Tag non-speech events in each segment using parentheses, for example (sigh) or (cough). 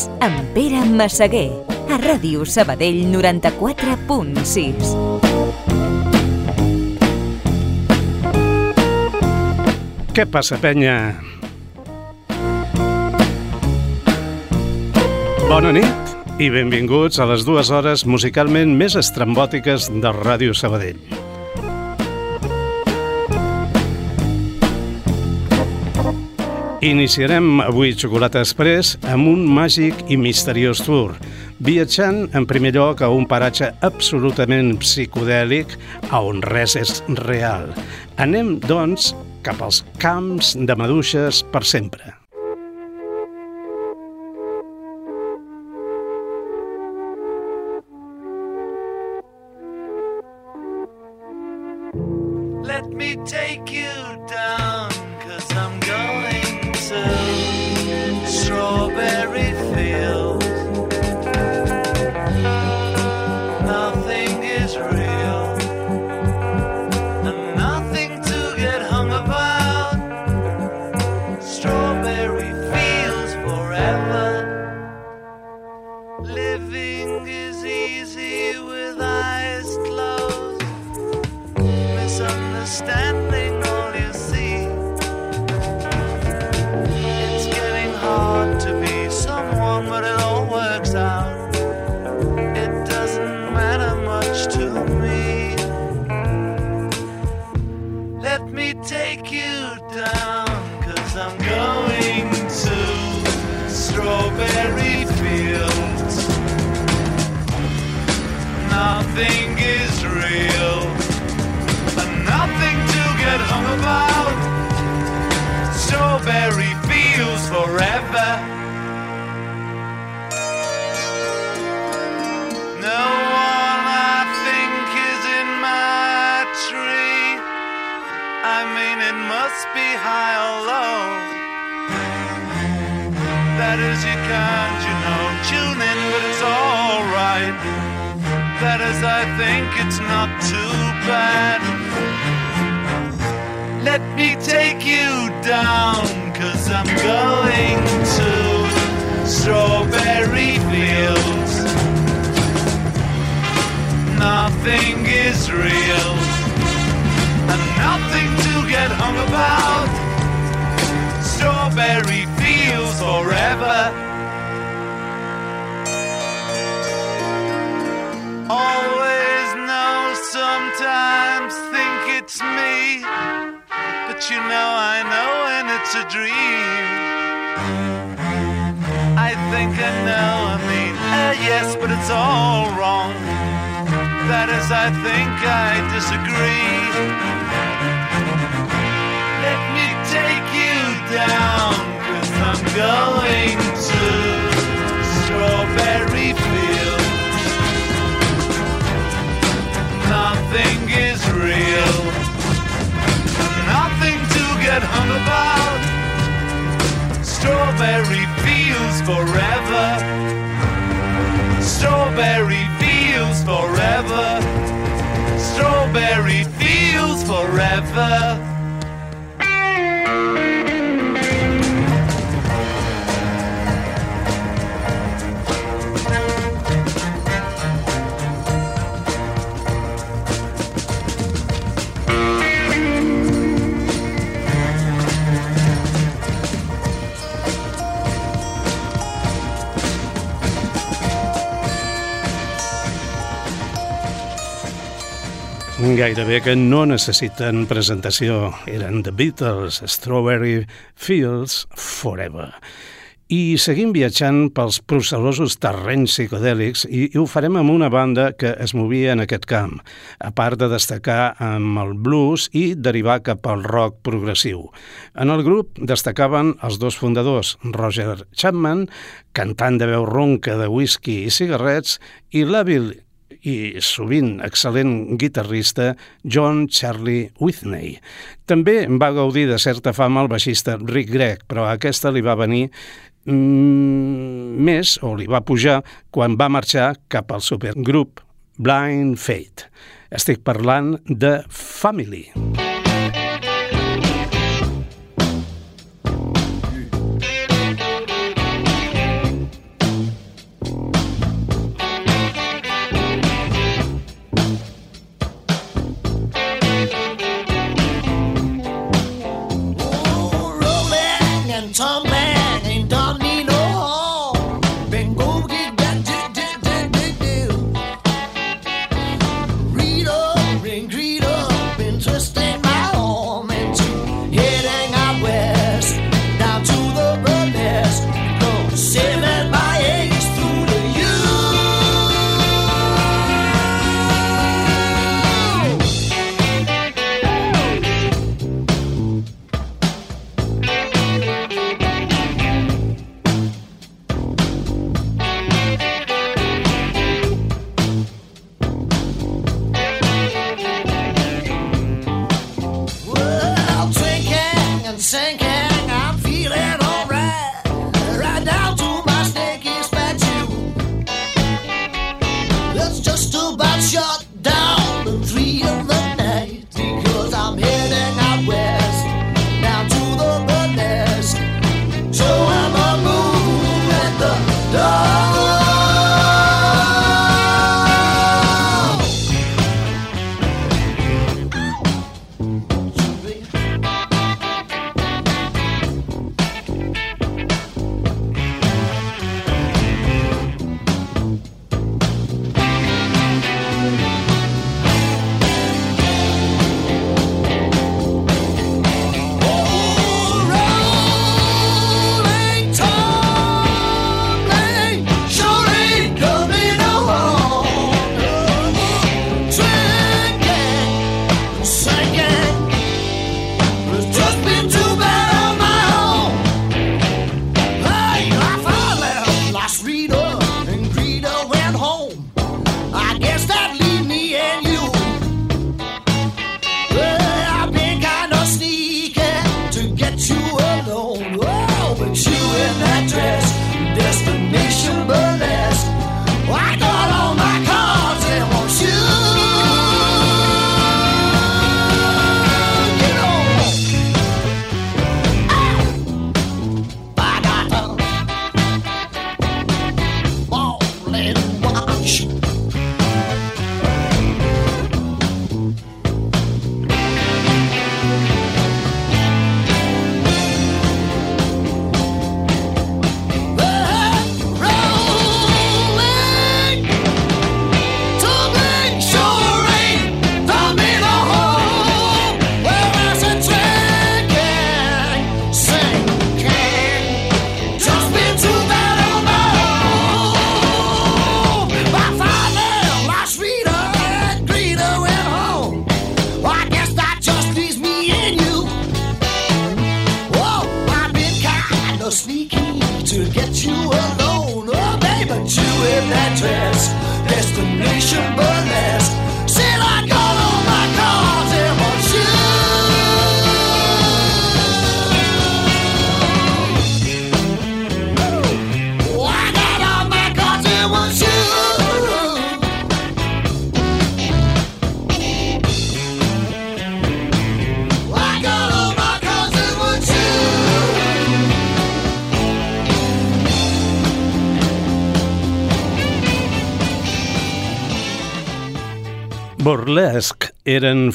Express amb Pere Massaguer a Ràdio Sabadell 94.6. Què passa, penya? Bona nit i benvinguts a les dues hores musicalment més estrambòtiques de Ràdio Sabadell. Iniciarem avui Xocolata Express amb un màgic i misteriós tour, viatjant en primer lloc a un paratge absolutament psicodèlic a on res és real. Anem, doncs, cap als camps de maduixes per sempre. high or low. That is, you can't, you know, tune in, but it's alright. That is, I think it's not too bad. Let me take you down, cause I'm going to strawberry fields. Nothing is real, and nothing get hung about. Strawberry fields forever. Always know, sometimes think it's me. But you know, I know when it's a dream. I think I know, I mean, uh, yes, but it's all wrong. That is, I think I disagree. down, cause I'm going to Strawberry fields. Nothing is real, nothing to get hung about. Strawberry Fields forever. Strawberry Fields forever. Strawberry Fields forever. Gairebé que no necessiten presentació. Eren The Beatles, Strawberry Fields Forever. I seguim viatjant pels procelosos terrenys psicodèlics i, i ho farem amb una banda que es movia en aquest camp, a part de destacar amb el blues i derivar cap al rock progressiu. En el grup destacaven els dos fundadors, Roger Chapman, cantant de veu ronca de whisky i cigarrets, i l'hàbil i sovint excel·lent guitarrista John Charlie Whitney. També va gaudir de certa fama el baixista Rick Gregg, però aquesta li va venir mm, més, o li va pujar, quan va marxar cap al supergrup Blind Fate. Estic parlant de Family. Family.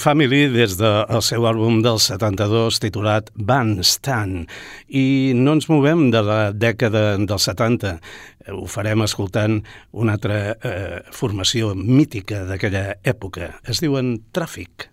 Family des del seu àlbum del 72 titulat Bandstand i no ens movem de la dècada dels 70 ho farem escoltant una altra eh, formació mítica d'aquella època. Es diuen Tràfic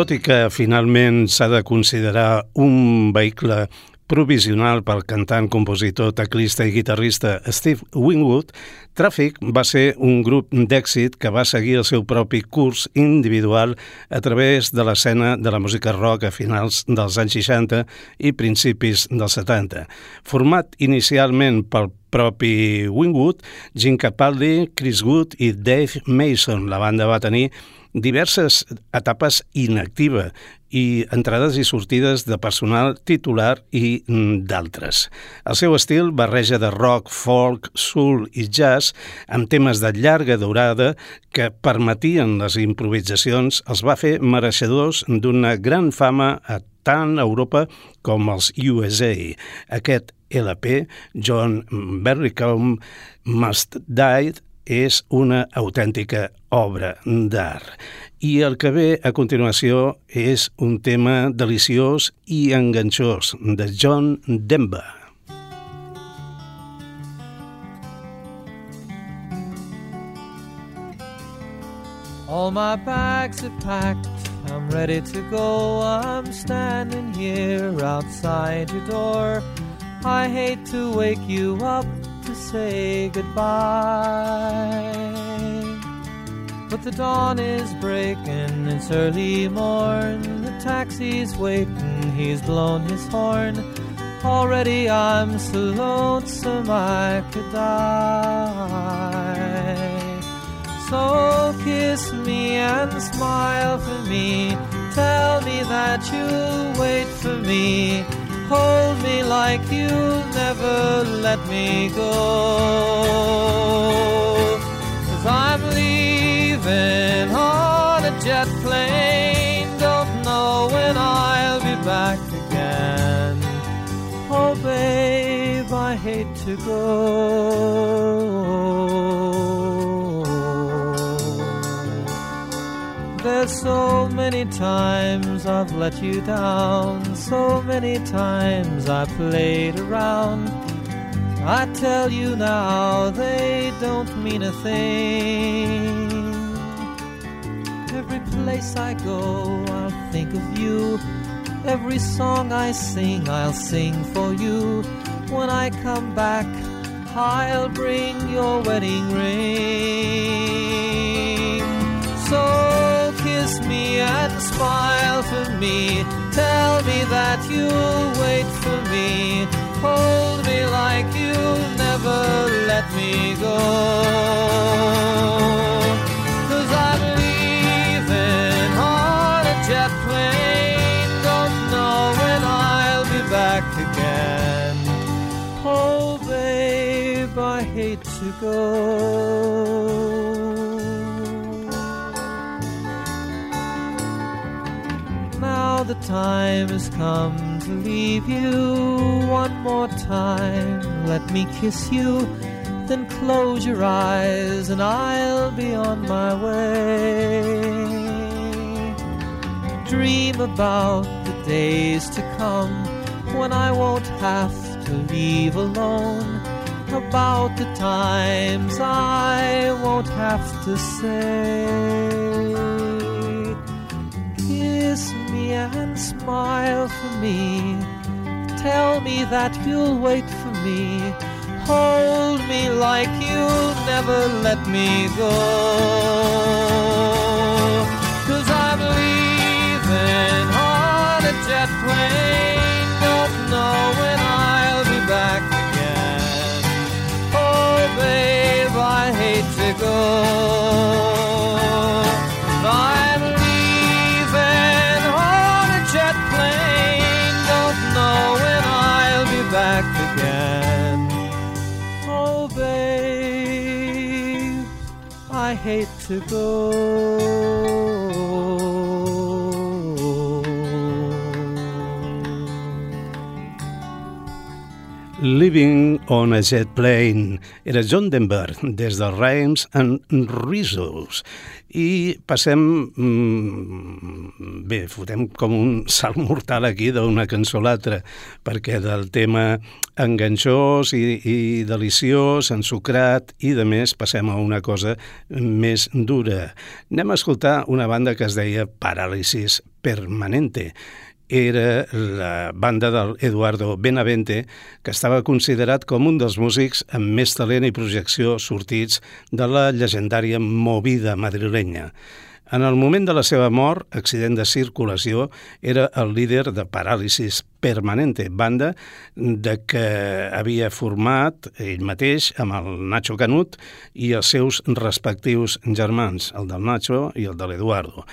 Tot i que finalment s'ha de considerar un vehicle provisional pel cantant, compositor, teclista i guitarrista Steve Wingwood, Traffic va ser un grup d'èxit que va seguir el seu propi curs individual a través de l'escena de la música rock a finals dels anys 60 i principis dels 70. Format inicialment pel propi Wingwood, Jim Capaldi, Chris Wood i Dave Mason. La banda va tenir diverses etapes inactiva i entrades i sortides de personal titular i mm, d'altres. El seu estil barreja de rock, folk, soul i jazz amb temes de llarga durada que permetien les improvisacions els va fer mereixedors d'una gran fama a tant Europa com als USA. Aquest LP, John Berrycombe Must Die, és una autèntica obra d'art. I el que ve a continuació és un tema deliciós i enganxós de John Denver. All my bags are packed, I'm ready to go. I'm standing here outside your door. I hate to wake you up to say goodbye. But the dawn is breaking, it's early morn. The taxi's waiting, he's blown his horn. Already I'm so lonesome I could die. So kiss me and smile for me. Tell me that you'll wait for me hold me like you'll never let me go. Cause I'm leaving on a jet plane, don't know when I'll be back again. Oh, babe, I hate to go. So many times I've let you down, so many times I played around. I tell you now, they don't mean a thing. Every place I go, I'll think of you. Every song I sing, I'll sing for you. When I come back, I'll bring your wedding ring. So kiss me and smile for me. Tell me that you'll wait for me. Hold me like you'll never let me go. Cause I'm time has come to leave you one more time. Let me kiss you, then close your eyes, and I'll be on my way. Dream about the days to come when I won't have to leave alone. About the times I won't have to say and smile for me. Tell me that you'll wait for me. Hold me like you'll never let me go. Cause I'm leaving on a jet plane. Don't know when I'll be back again. Oh, babe, I hate to go. Hate to go. Living on a Jet Plane era John Denver des de Rhymes and Reasons i passem mm, bé, fotem com un salt mortal aquí d'una cançó a l'altra perquè del tema enganxós i, i deliciós, ensucrat i de més passem a una cosa més dura. Anem a escoltar una banda que es deia Paràlisis Permanente era la banda del Eduardo Benavente, que estava considerat com un dels músics amb més talent i projecció sortits de la llegendària movida madrilenya. En el moment de la seva mort, accident de circulació, era el líder de Paràlisis Permanente, banda de que havia format ell mateix amb el Nacho Canut i els seus respectius germans, el del Nacho i el de l'Eduardo.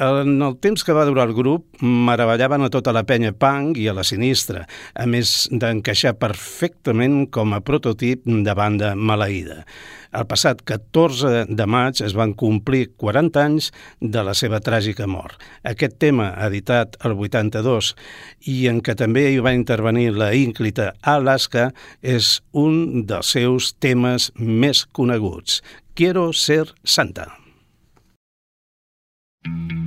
En el temps que va durar el grup, meravellaven a tota la penya punk i a la sinistra, a més d'encaixar perfectament com a prototip de banda maleïda. El passat 14 de maig es van complir 40 anys de la seva tràgica mort. Aquest tema, editat el 82 i en què també hi va intervenir la ínclita Alaska, és un dels seus temes més coneguts. Quiero ser santa. Mm.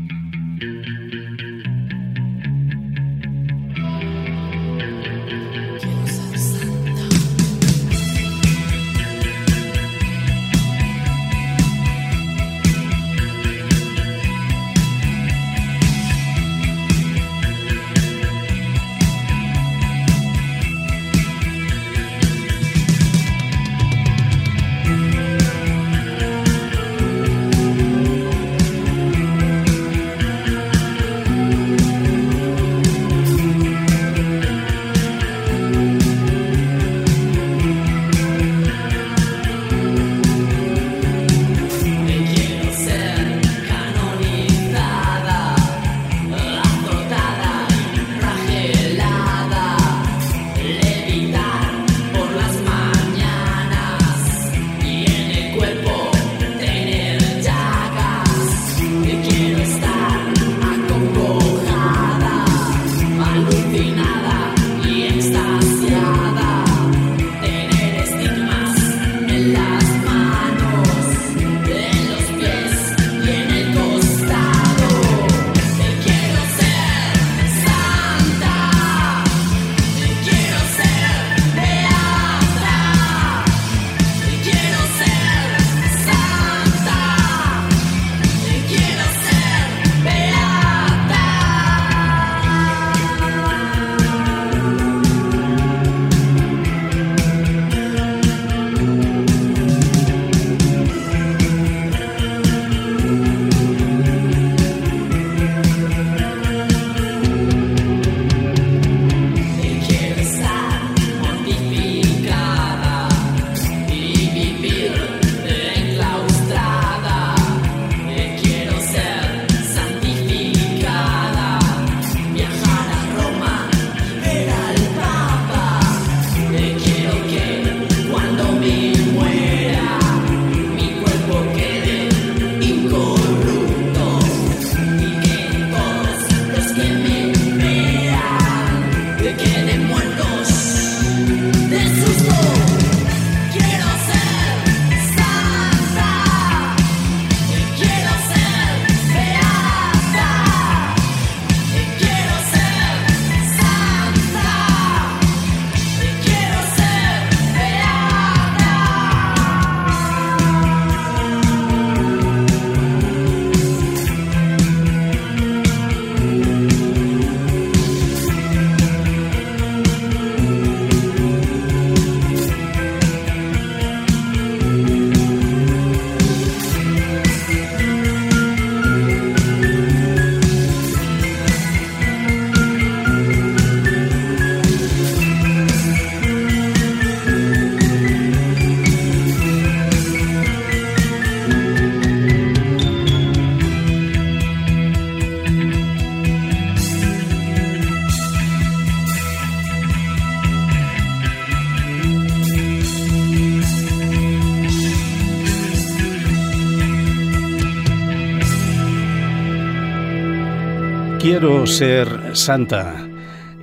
Quiero ser santa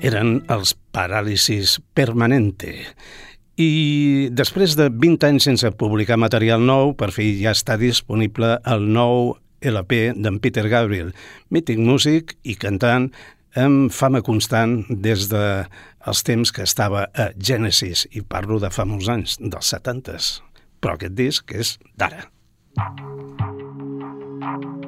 eren els paràlisis permanente. I després de 20 anys sense publicar material nou, per fi ja està disponible el nou LP d'en Peter Gabriel, mític músic i cantant amb fama constant des de els temps que estava a Genesis, i parlo de fa molts anys, dels 70s. Però aquest disc és d'ara. Four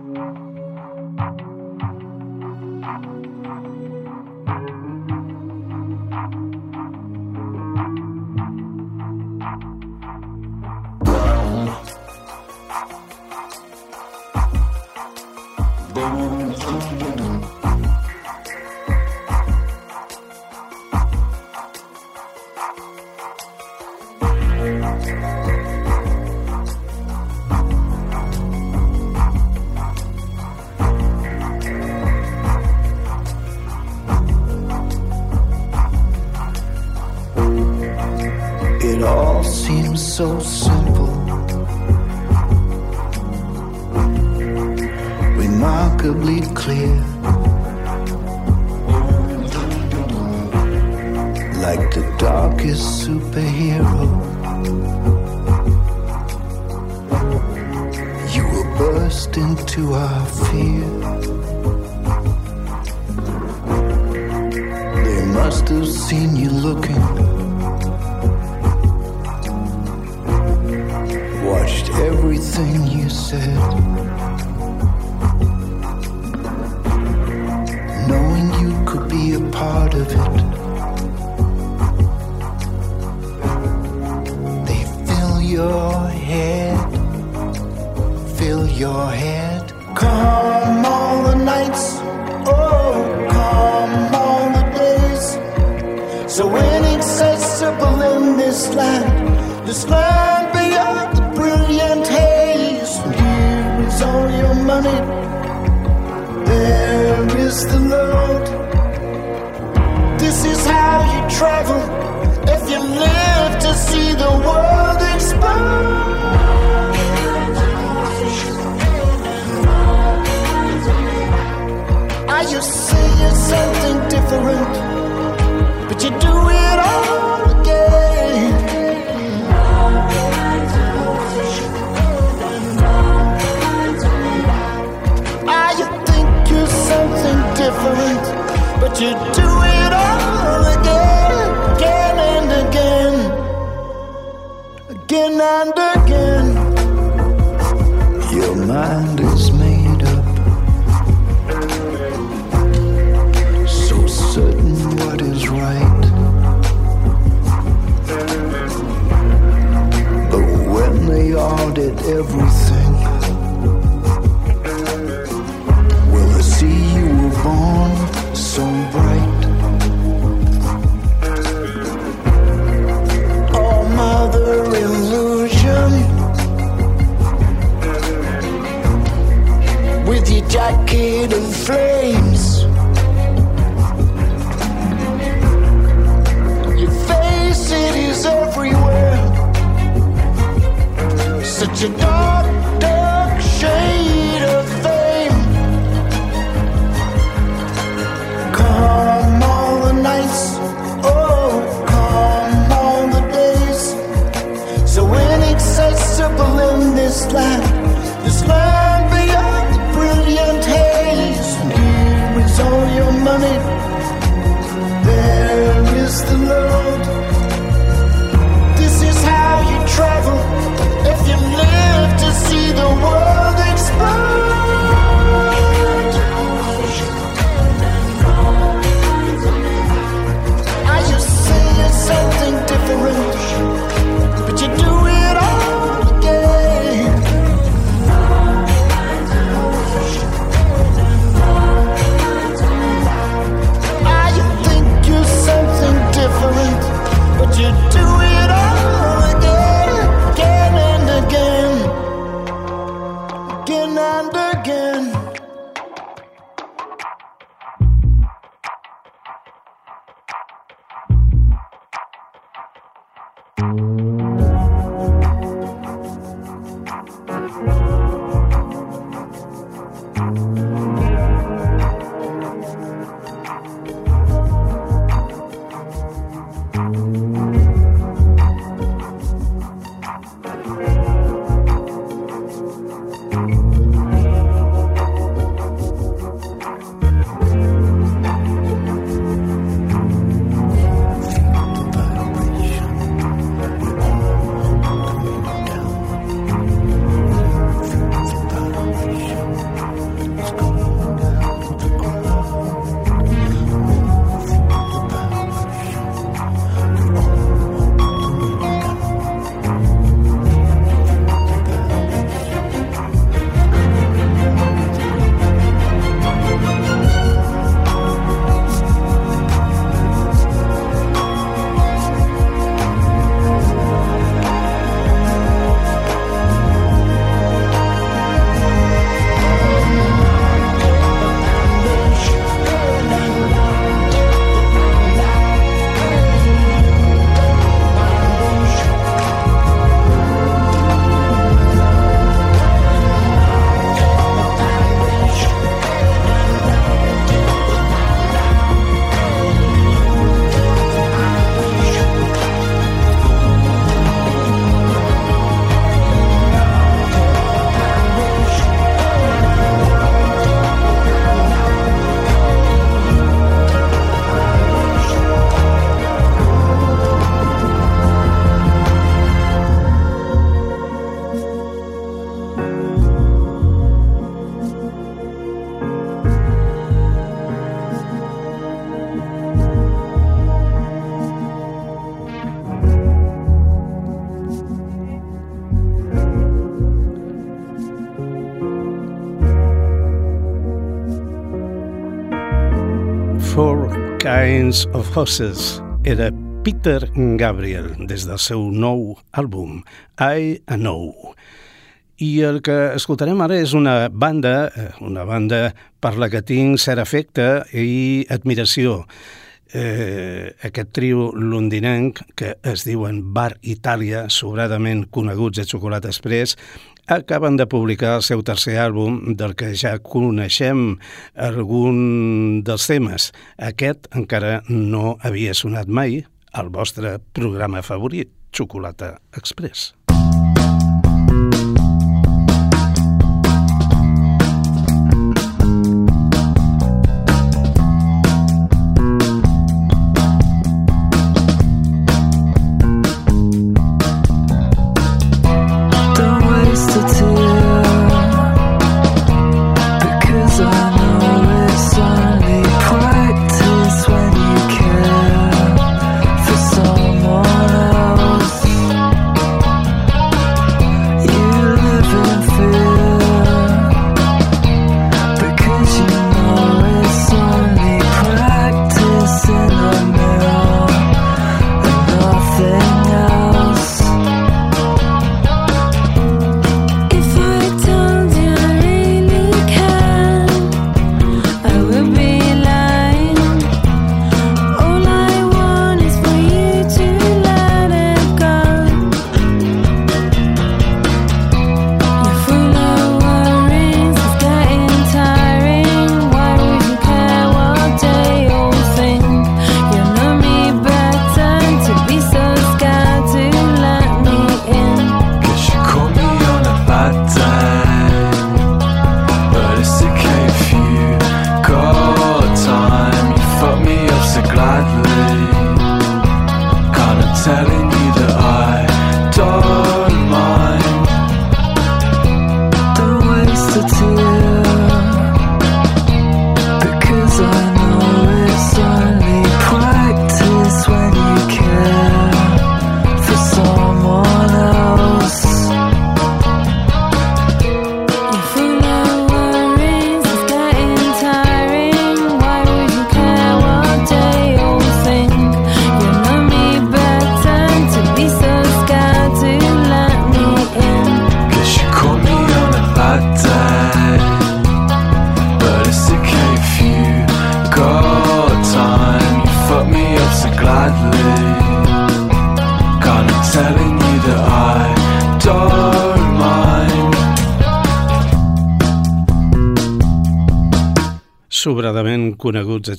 so simple. Remarkably clear. Like the darkest superhero. You will burst into our fear. everything and again. Kinds of Horses era Peter Gabriel des del seu nou àlbum I Know. I el que escoltarem ara és una banda, eh, una banda per la que tinc cert afecte i admiració. Eh, aquest trio londinenc que es diuen Bar Itàlia, sobradament coneguts a Xocolata Express, acaben de publicar el seu tercer àlbum del que ja coneixem algun dels temes. Aquest encara no havia sonat mai al vostre programa favorit, Xocolata Express.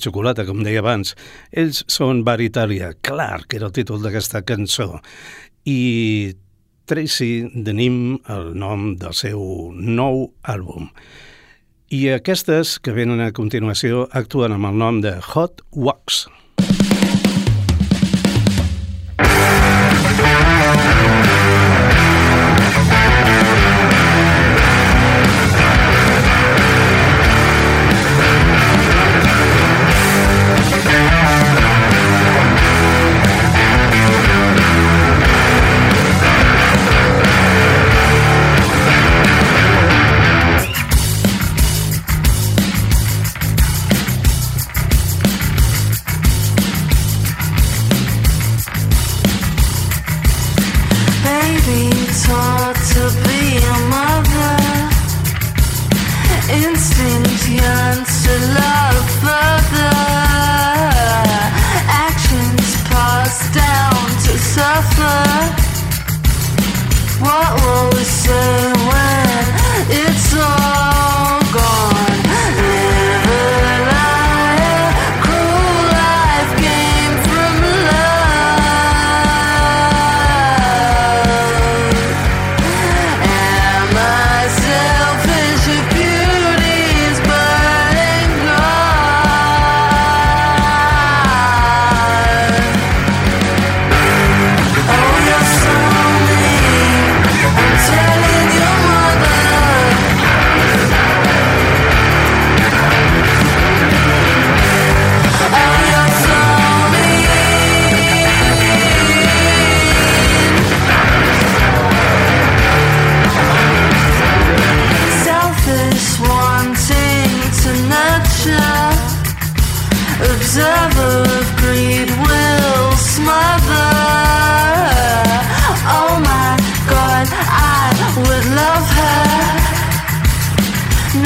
Xocolata, com deia abans. Ells són Bar clar que era el títol d'aquesta cançó. I Tracy Denim, el nom del seu nou àlbum. I aquestes que venen a continuació actuen amb el nom de Hot Wax. observer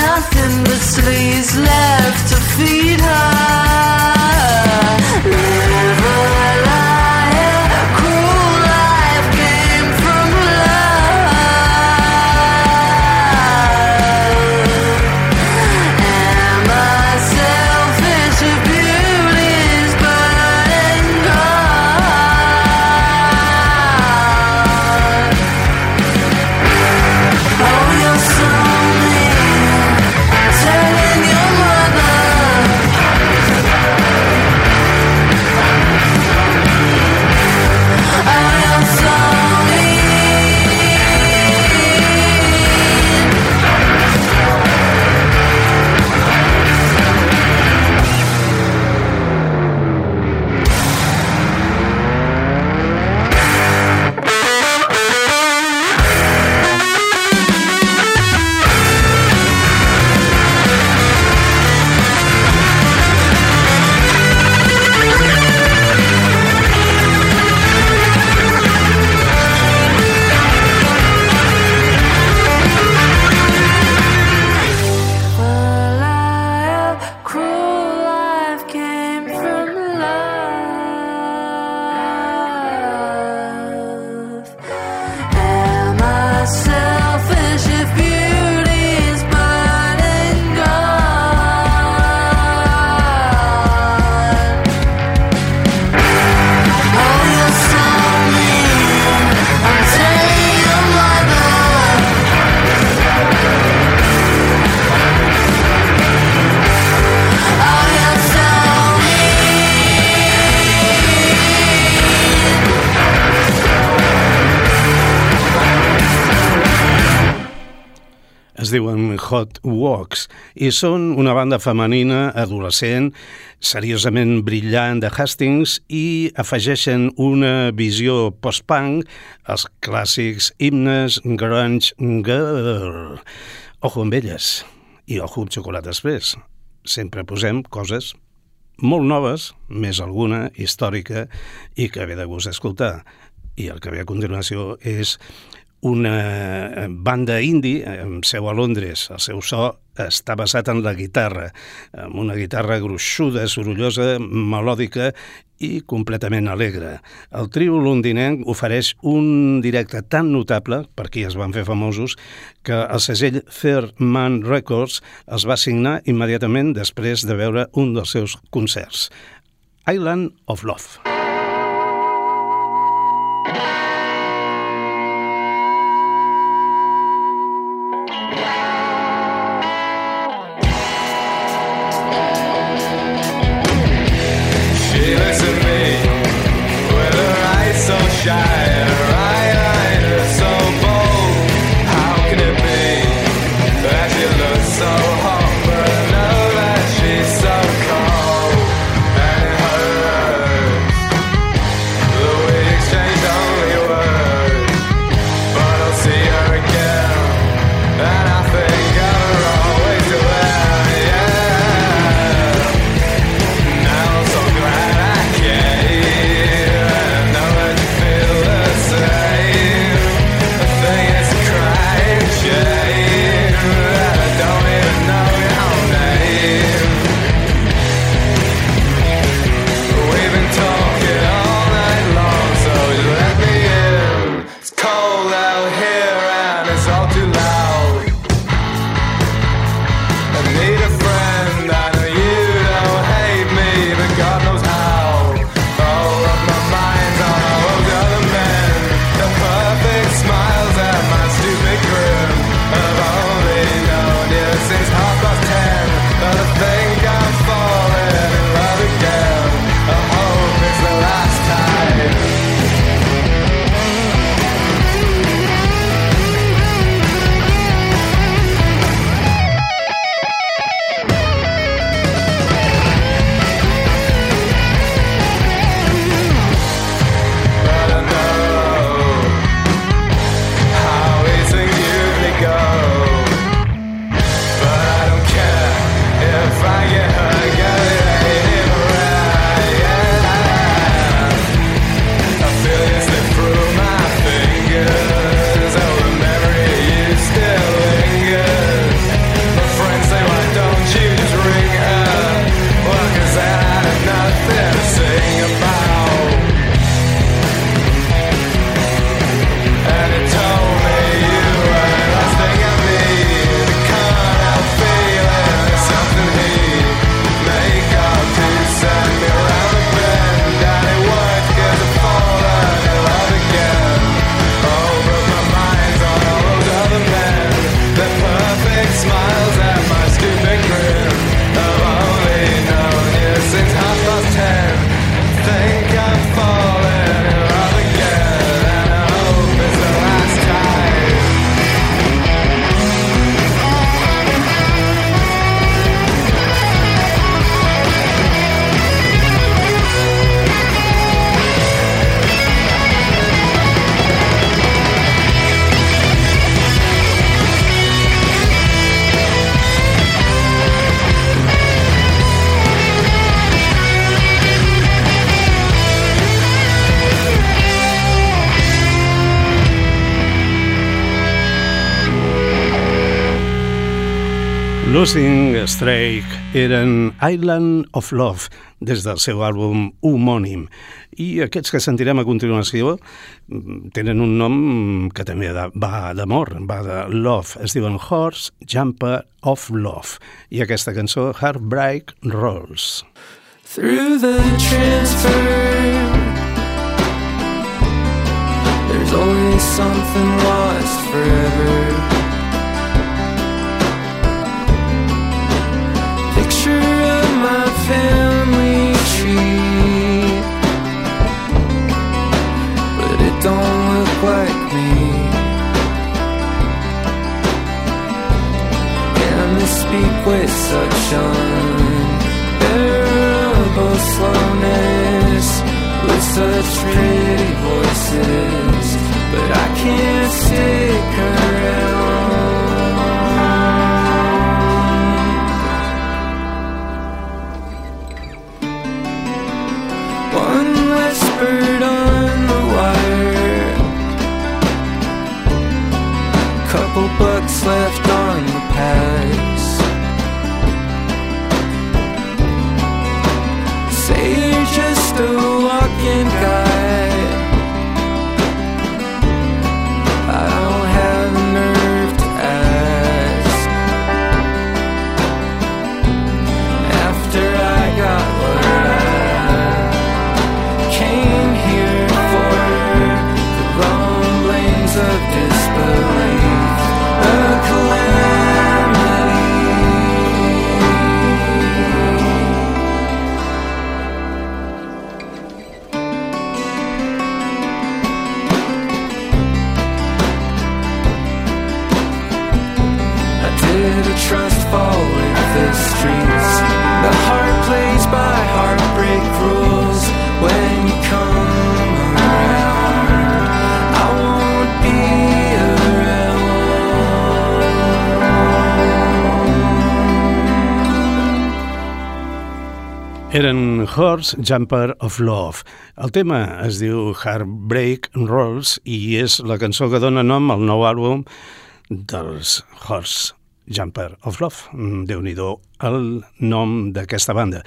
Nothing but sleaze left to feed her. Es diuen Hot Walks i són una banda femenina adolescent seriosament brillant de Hastings i afegeixen una visió post-punk als clàssics himnes grunge girl. Ojo amb elles i ojo amb xocolata express. Sempre posem coses molt noves, més alguna històrica i que ve de gust escoltar. I el que ve a continuació és una banda indie amb seu a Londres. El seu so està basat en la guitarra, amb una guitarra gruixuda, sorollosa, melòdica i completament alegre. El trio londinenc ofereix un directe tan notable, per qui es van fer famosos, que el segell Third Man Records els va signar immediatament després de veure un dels seus concerts. Island of Love. Losing Strike eren Island of Love des del seu àlbum homònim i aquests que sentirem a continuació mm, tenen un nom que també va d'amor, va de love. Es diuen Horse Jumper of Love i aquesta cançó Heartbreak Rolls. Through the transfer There's always something lost forever family tree. But it don't look like me. And they speak with such unbearable slowness With such pretty voices? But I can't stick around. Couple bucks left on the pad. Horse Jumper of Love. El tema es diu Heartbreak Rolls i és la cançó que dona nom al nou àlbum dels Horse Jumper of Love. Mm, déu nhi el nom d'aquesta banda.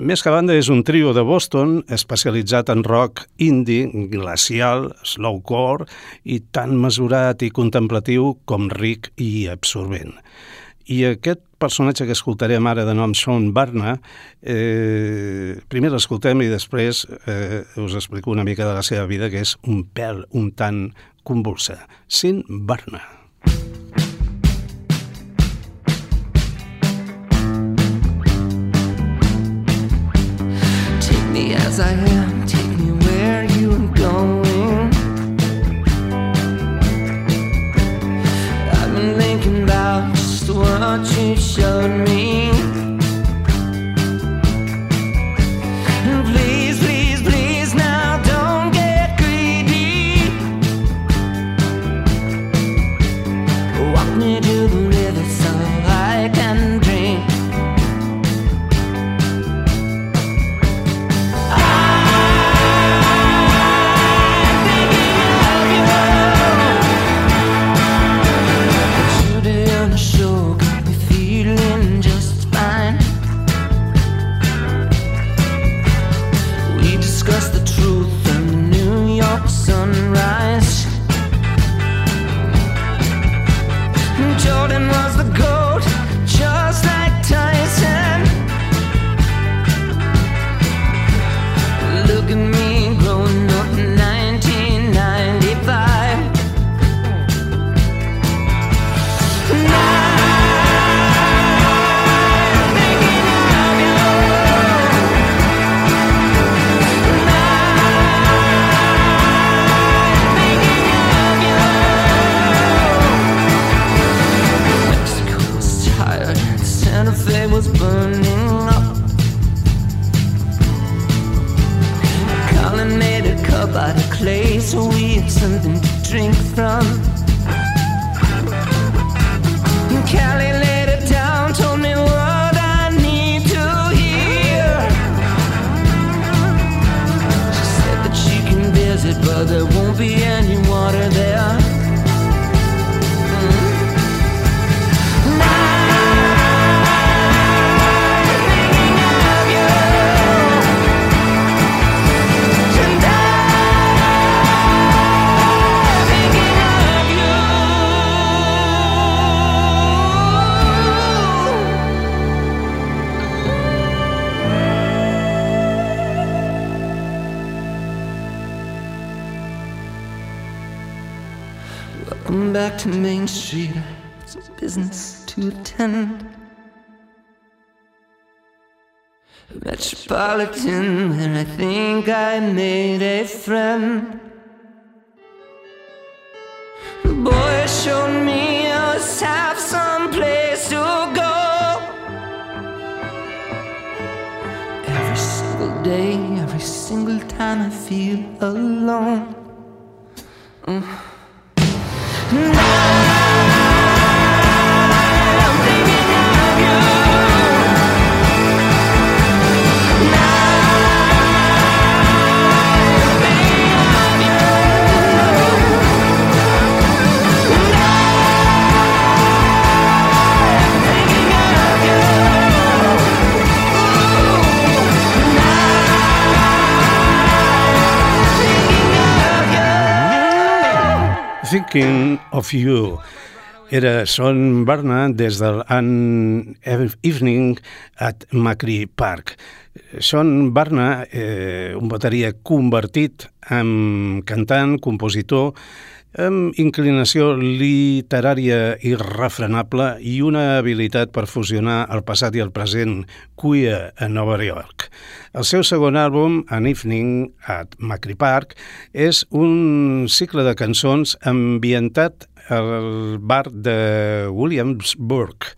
Més que banda és un trio de Boston especialitzat en rock indie, glacial, slowcore i tan mesurat i contemplatiu com ric i absorbent. I aquest personatge que escoltarem ara de nom Sean Barna, eh, primer l'escoltem i després eh, us explico una mica de la seva vida, que és un pèl un tant convulsa. Sin Barna. Take me as I am what you showed me. Metropolitan, where I think I made a friend. The boy showed me I have some place to go. Every single day, every single time I feel alone. Mm. Thinking of You era Son Barna des del An Evening at Macri Park. Son Barna, eh, un bateria convertit en cantant, compositor, amb inclinació literària irrefrenable i una habilitat per fusionar el passat i el present queer a Nova York. El seu segon àlbum, An Evening at Macri Park, és un cicle de cançons ambientat al bar de Williamsburg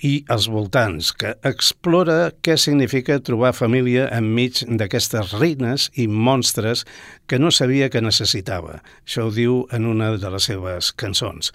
i els voltants, que explora què significa trobar família enmig d'aquestes reines i monstres que no sabia que necessitava. Això ho diu en una de les seves cançons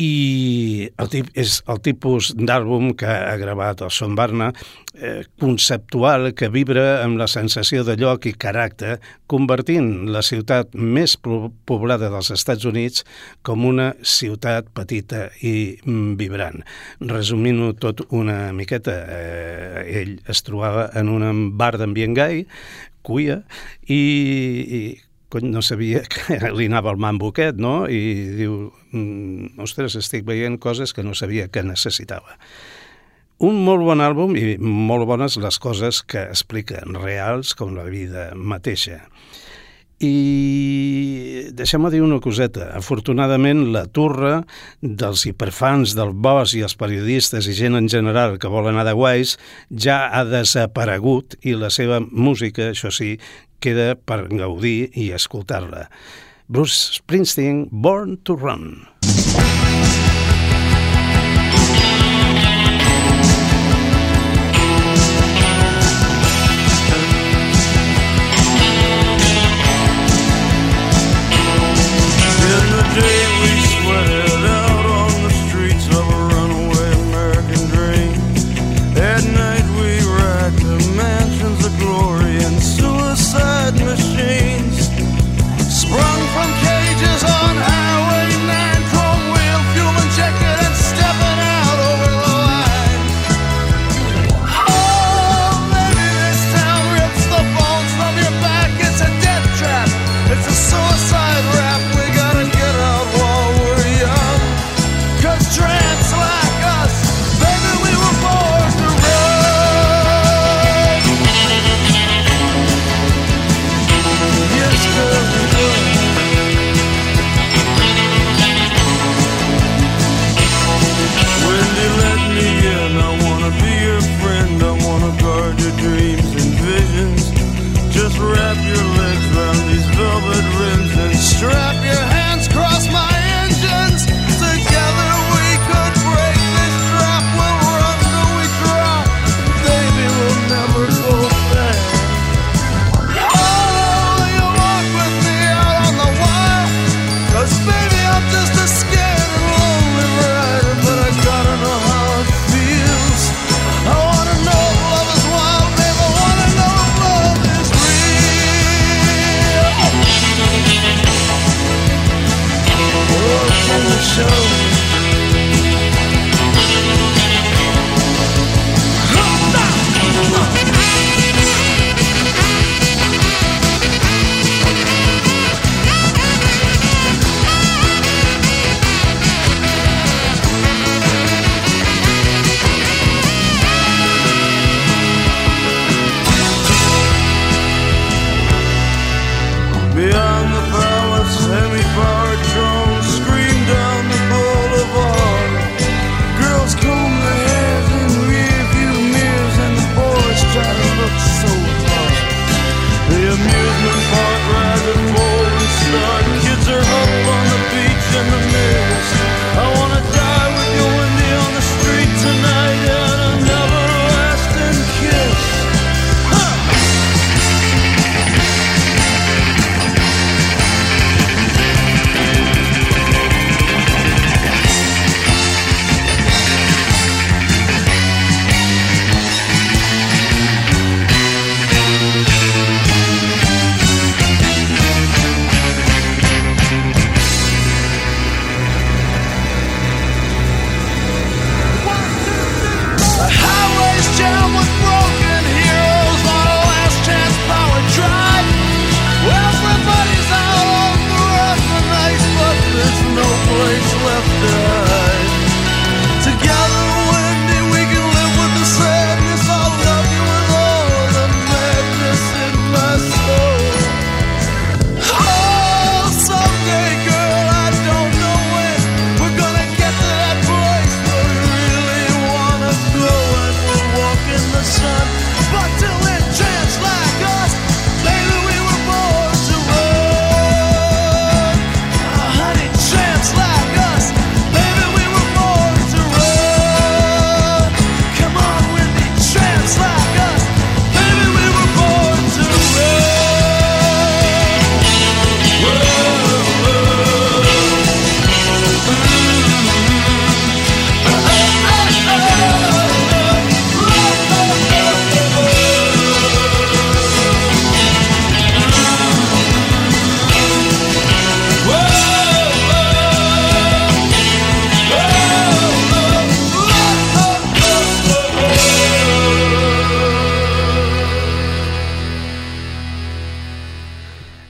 i el tip, és el tipus d'àlbum que ha gravat el Son Barna, eh, conceptual, que vibra amb la sensació de lloc i caràcter, convertint la ciutat més poblada dels Estats Units com una ciutat petita i mm, vibrant. Resumint-ho tot una miqueta, eh, ell es trobava en un bar d'ambient gai, cuia, i, i cony, no sabia (laughs) que li anava el mambo aquest, no? I diu, mm, ostres, estic veient coses que no sabia que necessitava. Un molt bon àlbum i molt bones les coses que expliquen, reals com la vida mateixa. I deixem-me dir una coseta. Afortunadament, la turra dels hiperfans del boss i els periodistes i gent en general que volen anar de guais ja ha desaparegut i la seva música, això sí, queda per gaudir i escoltar-la. Bruce Springsteen, Born to Run.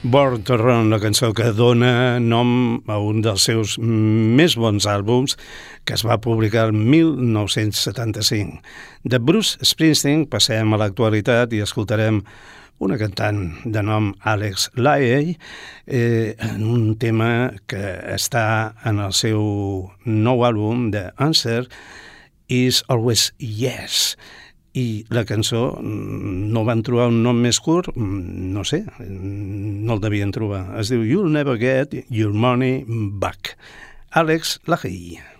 Born to Run, la cançó que dona nom a un dels seus més bons àlbums que es va publicar el 1975. De Bruce Springsteen passem a l'actualitat i escoltarem una cantant de nom Alex Laie eh, en un tema que està en el seu nou àlbum de Answer is Always Yes i la cançó mm, no van trobar un nom més curt, mm, no sé, no el devien trobar. Es diu You'll Never Get Your Money Back. Àlex Lahey.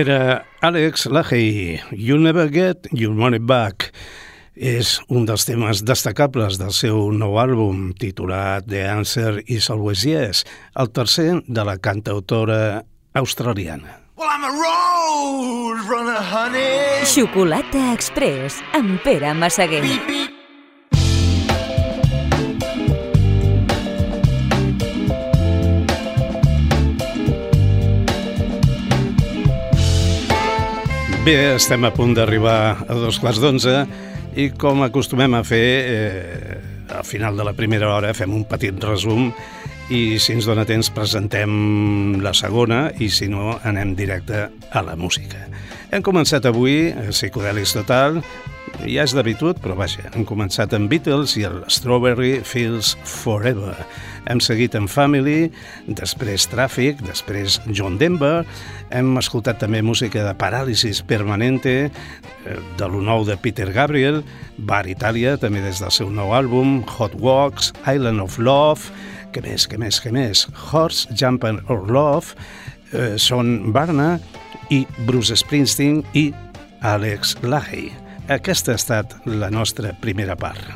Era Alex Lahey, You Never Get Your Money Back. És un dels temes destacables del seu nou àlbum titulat The Answer is Always Yes, el tercer de la cantautora australiana. Well, I'm a road runner, honey. Xocolata Express amb Pere Massaguer. Beep, beep. Bé, estem a punt d'arribar a dos quarts d'onze i com acostumem a fer eh, al final de la primera hora fem un petit resum i si ens dona temps presentem la segona i si no anem directe a la música. Hem començat avui a Psicodelis Total, ja és d'habitud, però vaja, hem començat amb Beatles i el Strawberry Fields Forever. Hem seguit amb Family, després Traffic, després John Denver, hem escoltat també música de Paràlisis Permanente, eh, de lo nou de Peter Gabriel, Bar Italia, també des del seu nou àlbum, Hot Walks, Island of Love, què més, què més, què més, Horse, Jumpin' or Love, eh, són Barna i Bruce Springsteen i Alex Lahey. Aquesta ha estat la nostra primera part.